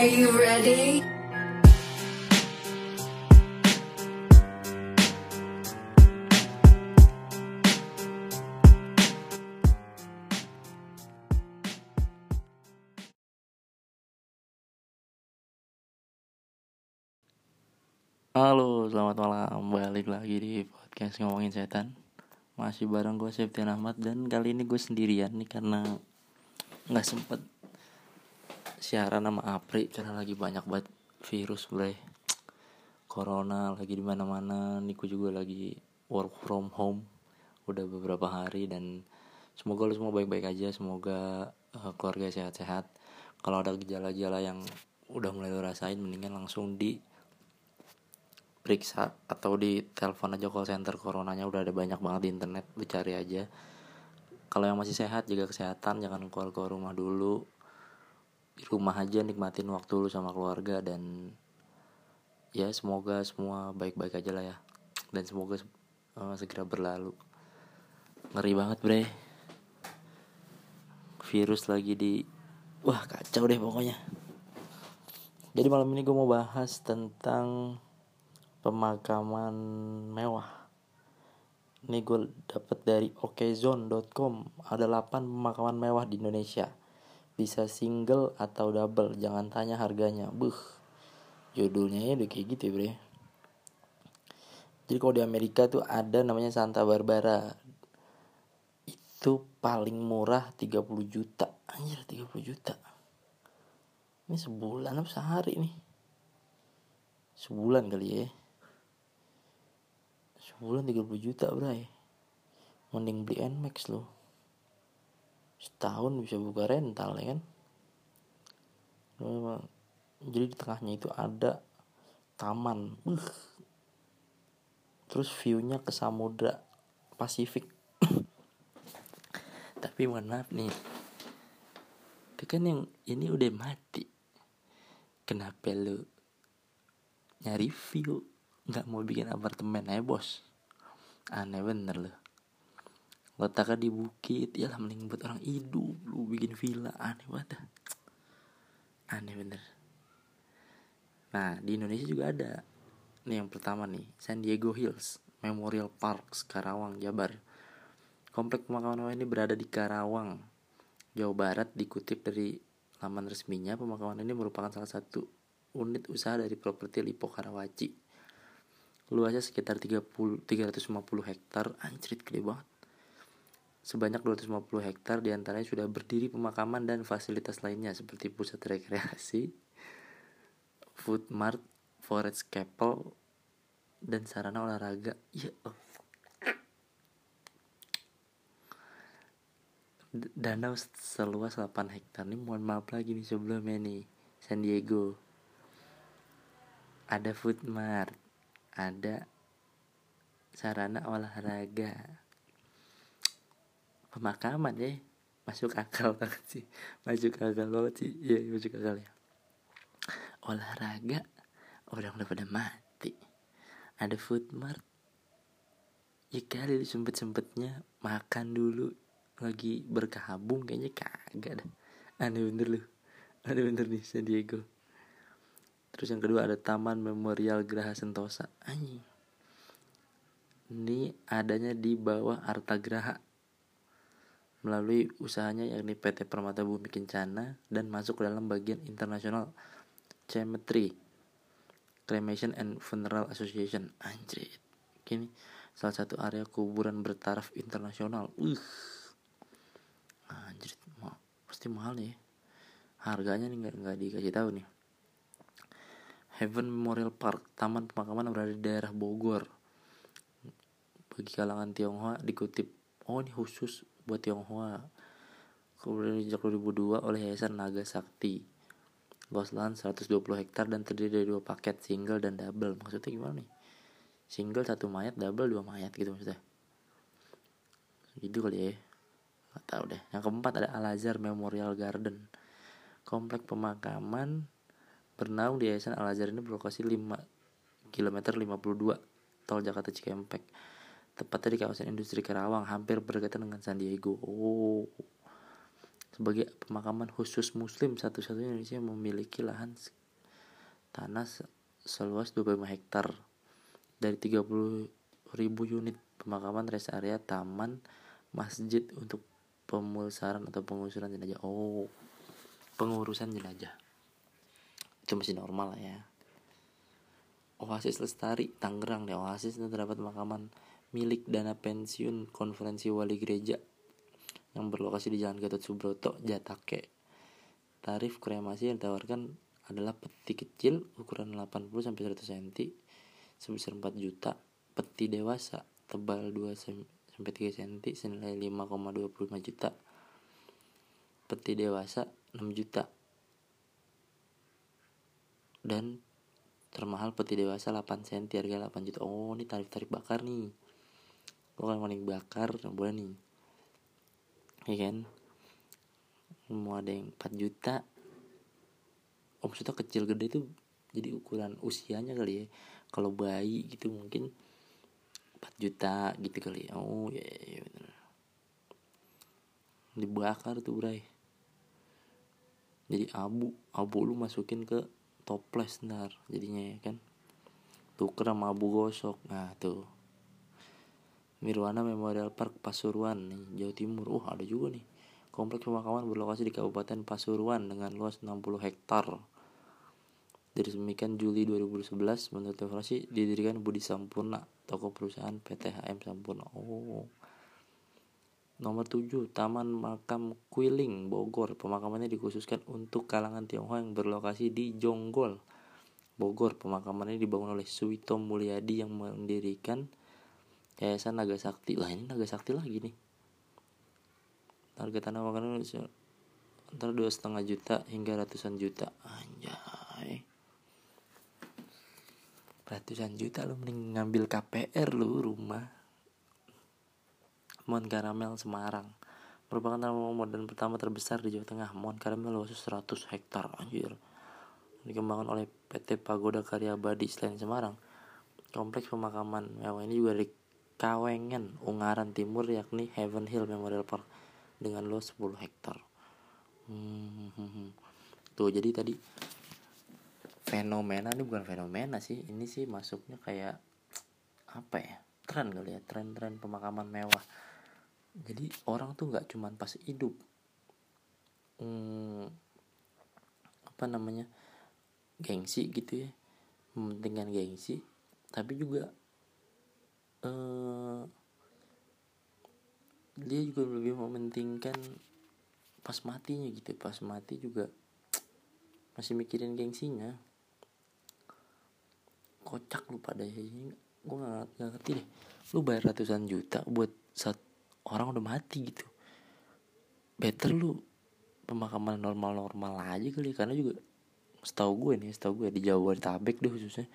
Are you ready? Halo, selamat malam. Balik lagi di podcast ngomongin setan. Masih bareng gue Septian Ahmad dan kali ini gue sendirian nih karena nggak sempet siaran sama Apri karena lagi banyak banget virus bre. Corona lagi di mana-mana. Nih gue juga lagi work from home udah beberapa hari dan semoga lu semua baik-baik aja. Semoga uh, keluarga sehat-sehat. Kalau ada gejala-gejala yang udah mulai lu rasain mendingan langsung di periksa atau di telepon aja call center coronanya udah ada banyak banget di internet lu cari aja kalau yang masih sehat jaga kesehatan jangan keluar keluar rumah dulu di rumah aja nikmatin waktu lu sama keluarga dan ya semoga semua baik-baik aja lah ya. Dan semoga uh, segera berlalu. Ngeri banget bre. Virus lagi di wah kacau deh pokoknya. Jadi malam ini gue mau bahas tentang pemakaman mewah. Ini gue dapet dari okezone.com ada 8 pemakaman mewah di Indonesia bisa single atau double jangan tanya harganya. Buh judulnya ya udah kayak gitu ya bre. Jadi kalau di Amerika tuh ada namanya Santa Barbara. Itu paling murah 30 juta. Anjir 30 juta. Ini sebulan apa sehari nih? Sebulan kali ya. Sebulan 30 juta bray. Mending beli Nmax lo setahun bisa buka rental ya kan? Jadi di tengahnya itu ada taman. Uh. terus viewnya ke samudra Pasifik. Tapi mohon maaf nih. Itu kan yang ini udah mati. Kenapa lu nyari view? Nggak mau bikin apartemen aja bos. Aneh bener loh letaknya di bukit ya mending buat orang hidup. Lu bikin villa aneh banget aneh bener. Nah di Indonesia juga ada. Nih yang pertama nih San Diego Hills Memorial Park Karawang Jabar. Komplek pemakaman ini berada di Karawang Jawa Barat dikutip dari laman resminya. Pemakaman ini merupakan salah satu unit usaha dari properti Lipo Karawaci. Luasnya sekitar 30, 350 hektar. Anjrit gede banget sebanyak 250 hektar di antaranya sudah berdiri pemakaman dan fasilitas lainnya seperti pusat rekreasi food mart forest chapel dan sarana olahraga. Ya danau seluas 8 hektar nih mohon maaf lagi nih sebelumnya nih San Diego. Ada food mart ada sarana olahraga pemakaman ya. Masuk akal banget sih. Masuk akal banget sih. Ya masuk akal ya. Olahraga orang udah pada mati. Ada food mart. Ya kali sempet sempetnya makan dulu. Lagi berkabung kayaknya kagak dah. Aneh bener lu aneh bener nih San Diego. Terus yang kedua ada Taman Memorial Graha Sentosa. Anjing. Ini adanya di bawah Arta Graha melalui usahanya yakni PT Permata Bumi Kencana dan masuk ke dalam bagian internasional Cemetery Cremation and Funeral Association. Anjir kini salah satu area kuburan bertaraf internasional. Uh anjir ma pasti mahal nih. Harganya nih nggak nggak dikasih tahu nih. Heaven Memorial Park taman pemakaman berada di daerah Bogor. Bagi kalangan Tionghoa dikutip. Oh ini khusus buat Tionghoa kemudian sejak 2002 oleh Yayasan Naga Sakti luas lahan 120 hektar dan terdiri dari dua paket single dan double maksudnya gimana nih single satu mayat double dua mayat gitu maksudnya gitu kali ya Gak tahu deh. Yang keempat ada Al Azhar Memorial Garden. Komplek pemakaman bernaung di Yayasan Al Azhar ini berlokasi 5 km 52 tol Jakarta Cikampek. Tepatnya di kawasan industri Karawang, hampir berdekatan dengan San Diego. Oh. sebagai pemakaman khusus muslim satu-satunya Indonesia memiliki lahan tanah seluas 25 hektar. Dari 30 ribu unit pemakaman rest area taman masjid untuk pemulsaran atau pengusuran jenazah. Oh pengurusan jenazah. Itu masih normal lah ya. Oasis Lestari Tangerang deh. Oasis itu terdapat pemakaman milik dana pensiun konferensi wali gereja yang berlokasi di Jalan Gatot Subroto, Jatake. Tarif kremasi yang ditawarkan adalah peti kecil ukuran 80 sampai 100 cm sebesar 4 juta, peti dewasa tebal 2 sampai 3 cm senilai 5,25 juta. Peti dewasa 6 juta. Dan termahal peti dewasa 8 cm harga 8 juta. Oh, ini tarif-tarif bakar nih. Kalau kan bakar boleh nih. Ya kan? Mau ada yang 4 juta. Oh maksudnya kecil gede itu jadi ukuran usianya kali ya. Kalau bayi gitu mungkin 4 juta gitu kali ya. Oh ya, ya bener. Dibakar tuh bray. Jadi abu abu lu masukin ke toples ntar jadinya ya kan. Tuker sama abu gosok. Nah tuh Mirwana Memorial Park Pasuruan Jawa Timur. Uh ada juga nih. Kompleks pemakaman berlokasi di Kabupaten Pasuruan dengan luas 60 hektar. Diresmikan Juli 2011 menurut informasi didirikan Budi Sampurna toko perusahaan PT HM Sampurna. Oh. Nomor 7, Taman Makam Kuiling, Bogor. Pemakamannya dikhususkan untuk kalangan Tionghoa yang berlokasi di Jonggol, Bogor. Pemakamannya dibangun oleh Suwito Mulyadi yang mendirikan Yayasan Naga Sakti lah ini Naga Sakti lagi nih. Harga tanah makanan antara dua setengah juta hingga ratusan juta. Anjay. Ratusan juta lu mending ngambil KPR lu rumah. Mon Karamel Semarang. Merupakan tanah modern pertama terbesar di Jawa Tengah. Mon Karamel luas 100 hektar anjir. Dikembangkan oleh PT Pagoda Karya Abadi selain Semarang. Kompleks pemakaman. Mewah ini juga Kawengen, Ungaran Timur yakni Heaven Hill Memorial Park dengan luas 10 hektar. Hmm, tuh jadi tadi fenomena ini bukan fenomena sih, ini sih masuknya kayak apa ya? Tren kali ya, tren-tren pemakaman mewah. Jadi orang tuh nggak cuman pas hidup, hmm, apa namanya gengsi gitu ya, mementingkan gengsi, tapi juga uh, dia juga lebih mementingkan pas matinya gitu. Pas mati juga masih mikirin gengsinya. Kocak lu pada ini gue gak, gak ngerti deh. Lu bayar ratusan juta buat saat orang udah mati gitu. Better lu pemakaman normal-normal aja kali karena juga setahu gue nih setahu gue di Jawa Tabek deh khususnya.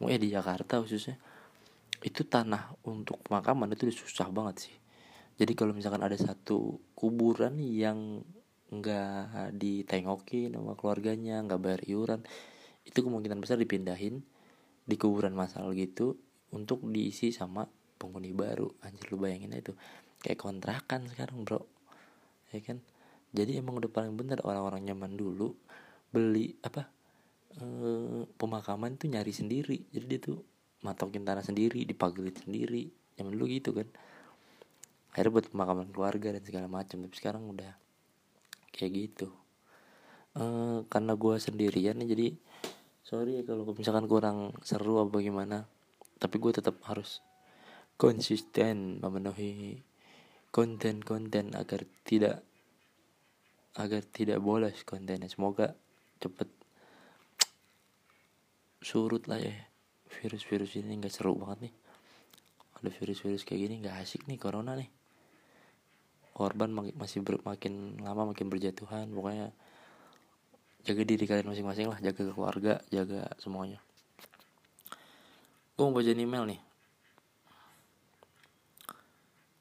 Mau ya di Jakarta khususnya itu tanah untuk pemakaman itu susah banget sih. Jadi kalau misalkan ada satu kuburan yang nggak ditengokin sama keluarganya nggak bayar iuran itu kemungkinan besar dipindahin di kuburan masal gitu untuk diisi sama penghuni baru. Anjir lu bayangin itu. Kayak kontrakan sekarang bro. Ya kan? Jadi emang udah paling bener orang-orang nyaman dulu beli apa e, pemakaman tuh nyari sendiri. Jadi dia tuh matokin tanah sendiri dipagerin sendiri. Zaman dulu gitu kan. Akhirnya buat pemakaman keluarga dan segala macam. Tapi sekarang udah kayak gitu. E, karena gue sendirian nih jadi sorry ya kalau misalkan kurang seru apa gimana. Tapi gue tetap harus konsisten memenuhi konten-konten agar tidak agar tidak bolos kontennya. Semoga cepet surut lah ya virus-virus ini nggak seru banget nih. Ada virus-virus kayak gini nggak asik nih corona nih. Korban masih ber, makin lama makin berjatuhan pokoknya jaga diri kalian masing-masing lah jaga keluarga jaga semuanya. Gue mau baca email nih.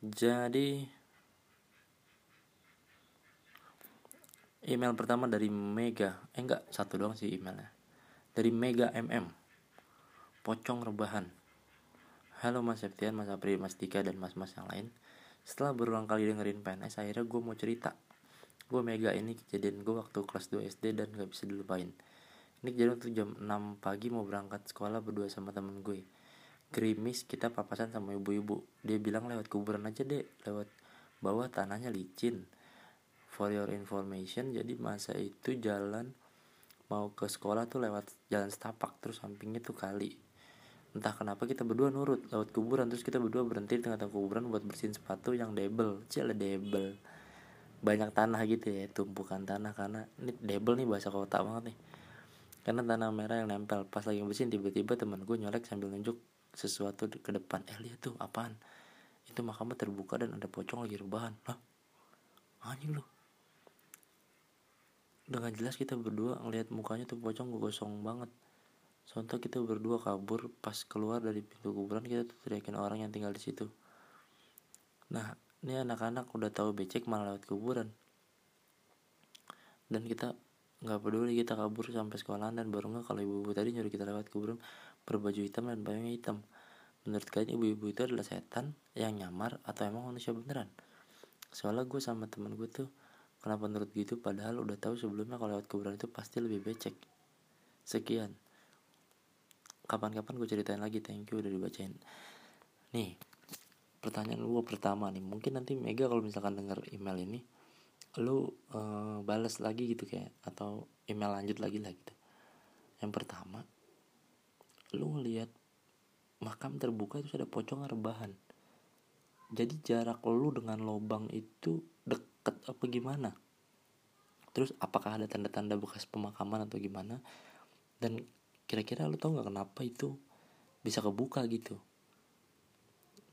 Jadi email pertama dari Mega. Eh enggak satu doang sih emailnya. Dari Mega MM pocong rebahan. Halo Mas Septian, Mas Apri, Mas Dika, dan mas-mas yang lain. Setelah berulang kali dengerin PNS, akhirnya gue mau cerita. gue mega ini kejadian gue waktu kelas 2 SD dan gak bisa dilupain. Ini kejadian tuh jam 6 pagi mau berangkat sekolah berdua sama temen gue. Gerimis kita papasan sama ibu-ibu. Dia bilang lewat kuburan aja deh lewat bawah tanahnya licin. For your information. Jadi masa itu jalan mau ke sekolah tuh lewat jalan setapak terus sampingnya tuh kali entah kenapa kita berdua nurut lewat kuburan terus kita berdua berhenti di tengah-tengah kuburan buat bersihin sepatu yang debel. Cile debel. Banyak tanah gitu ya tumpukan tanah karena ini debel nih bahasa kota banget nih. Karena tanah merah yang nempel. Pas lagi bersihin tiba-tiba teman gue nyolek sambil nunjuk sesuatu ke depan. Eh lihat tuh apaan? Itu makamnya terbuka dan ada pocong lagi rebahan. Lah anjing lu. Dengan jelas kita berdua ngelihat mukanya tuh pocong gosong banget Sontak kita berdua kabur pas keluar dari pintu kuburan kita teriakin orang yang tinggal di situ. Nah, ini anak-anak udah tahu becek malah lewat kuburan. Dan kita nggak peduli kita kabur sampai sekolahan dan baru nggak kalau ibu-ibu tadi nyuruh kita lewat kuburan berbaju hitam dan bajunya hitam. Menurut kalian ibu-ibu itu adalah setan yang nyamar atau emang manusia beneran? Soalnya gue sama temen gue tuh kenapa menurut gitu? Padahal udah tahu sebelumnya kalau lewat kuburan itu pasti lebih becek. Sekian kapan-kapan gue ceritain lagi thank you udah dibacain. Nih pertanyaan gue pertama nih. Mungkin nanti Mega kalau misalkan denger email ini lu uh, balas lagi gitu kayak atau email lanjut lagi lah gitu. Yang pertama lu ngelihat makam terbuka itu ada pocong rebahan. Jadi jarak lu dengan lubang itu deket apa gimana? Terus apakah ada tanda-tanda bekas pemakaman atau gimana? Dan kira-kira lu tau nggak kenapa itu bisa kebuka gitu?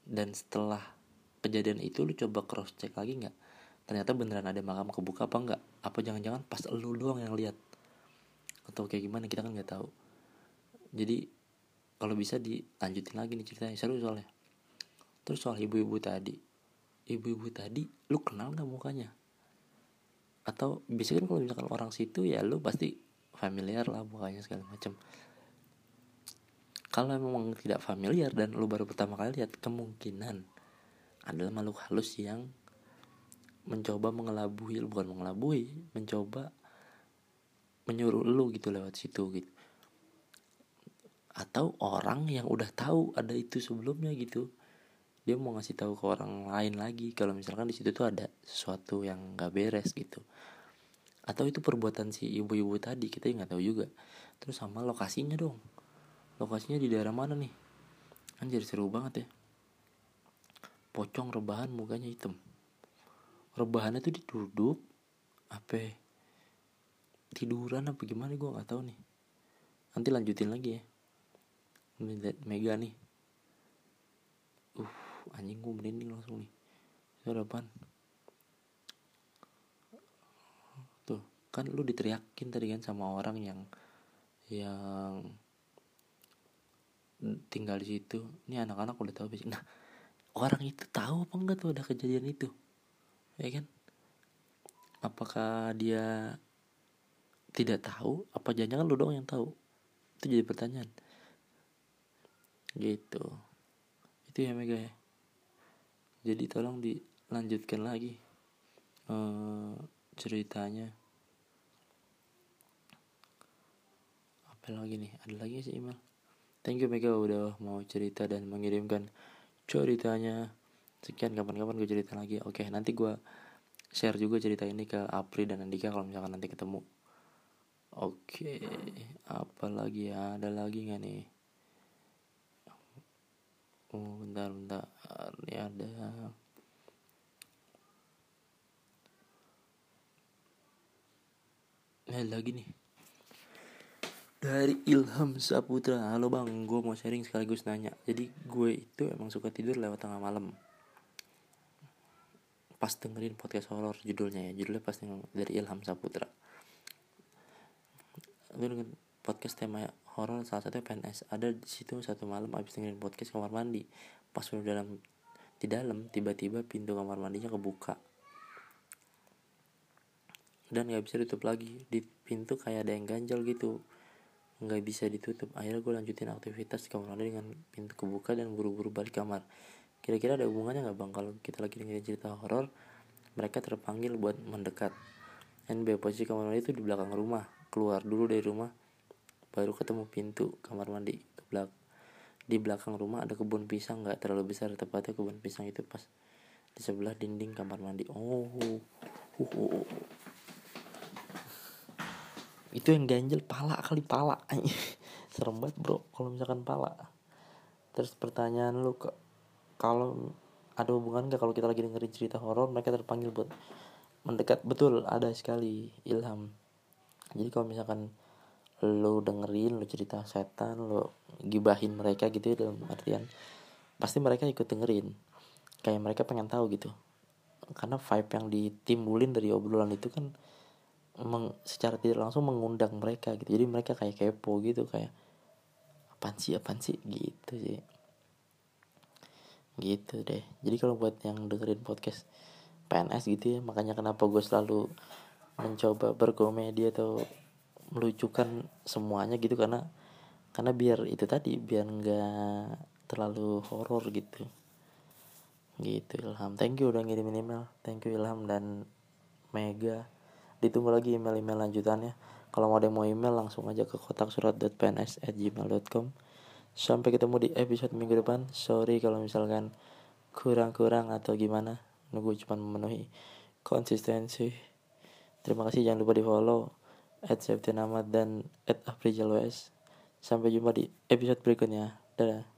Dan setelah kejadian itu lu coba cross check lagi nggak ternyata beneran ada makam kebuka apa enggak apa jangan-jangan pas lu doang yang lihat? Atau kayak gimana? Kita kan nggak tahu jadi kalau bisa dilanjutin lagi nih ceritanya. Seru soalnya. Terus soal ibu-ibu tadi. Ibu-ibu tadi lu kenal nggak mukanya? Atau biasanya kan kalau misalkan orang situ ya lu pasti familiar lah mukanya segala macam kalau memang tidak familiar dan lu baru pertama kali lihat kemungkinan adalah makhluk halus yang mencoba mengelabui bukan mengelabui mencoba menyuruh lu gitu lewat situ gitu. Atau orang yang udah tahu ada itu sebelumnya gitu. Dia mau ngasih tahu ke orang lain lagi. Kalau misalkan di situ tuh ada sesuatu yang gak beres gitu atau itu perbuatan si ibu-ibu tadi kita nggak tahu juga. Terus sama lokasinya dong. Lokasinya di daerah mana nih? Anjir seru banget ya. Pocong rebahan mukanya hitam. Rebahannya tuh duduk apa? Tiduran apa gimana? Gue nggak tahu nih. Nanti lanjutin lagi ya. Mega nih. Uh anjing gue merinding langsung nih. Suara apaan tuh kan lu diteriakin tadi kan sama orang yang yang tinggal di situ. Ini anak-anak udah tahu nah orang itu tahu apa enggak tuh ada kejadian itu? Ya kan? Apakah dia tidak tahu? Apa jangan-jangan lu doang yang tahu? Itu jadi pertanyaan. Gitu. Itu ya Mega ya. Jadi tolong dilanjutkan lagi uh, ceritanya apa lagi nih ada lagi sih email Thank you Mega udah mau cerita dan mengirimkan ceritanya. Sekian kapan-kapan gue cerita lagi. Oke, nanti gue share juga cerita ini ke Apri dan Andika kalau misalkan nanti ketemu. Oke, apa lagi ya? Ada lagi nggak nih? Oh, bentar, bentar. Ini ada. Ini lagi nih dari Ilham Saputra. Halo bang. Gue mau sharing sekaligus nanya. Jadi gue itu emang suka tidur lewat tengah malam. Pas dengerin podcast horor judulnya ya. Judulnya pas dari Ilham Saputra. Gue podcast tema horor salah satu PNS ada di situ satu malam abis dengerin podcast kamar mandi. Pas udah dalam di dalam tiba-tiba pintu kamar mandinya kebuka. Dan gak bisa ditutup lagi. Di pintu kayak ada yang ganjal gitu nggak bisa ditutup. Akhirnya gue lanjutin aktivitas di kamar mandi dengan pintu kebuka dan buru-buru balik kamar. Kira-kira ada hubungannya nggak bang? Kalau kita lagi dengerin cerita horor mereka terpanggil buat mendekat. NB posisi kamar mandi itu di belakang rumah. Keluar dulu dari rumah baru ketemu pintu kamar mandi ke belakang di belakang rumah ada kebun pisang. Nggak terlalu besar tepatnya kebun pisang itu pas di sebelah dinding kamar mandi. Oh uh, uh, uh. Itu yang ganjel pala kali pala. Serem banget bro kalau misalkan pala. Terus pertanyaan lu ke kalau ada hubungan gak kalau kita lagi dengerin cerita horor mereka terpanggil buat mendekat? Betul ada sekali ilham. Jadi kalau misalkan lo dengerin lo cerita setan lo gibahin mereka gitu ya dalam artian pasti mereka ikut dengerin. Kayak mereka pengen tahu gitu. Karena vibe yang ditimbulin dari obrolan itu kan meng, secara tidak langsung mengundang mereka gitu. Jadi mereka kayak kepo gitu kayak apaan sih apaan sih? Gitu sih. Gitu deh. Jadi kalau buat yang dengerin podcast PNS gitu ya makanya kenapa gue selalu mencoba berkomedi atau melucukan semuanya gitu karena karena biar itu tadi biar nggak terlalu horor gitu. Gitu Ilham. Thank you udah ngirimin email. Thank you Ilham dan Mega ditunggu lagi email-email lanjutannya. Kalau mau ada mau email langsung aja ke kotak surat.pns at gmail.com sampai ketemu di episode minggu depan. Sorry kalau misalkan kurang-kurang atau gimana. Nunggu cuma memenuhi konsistensi. Terima kasih jangan lupa di follow at Septian Ahmad dan at sampai jumpa di episode berikutnya. Dadah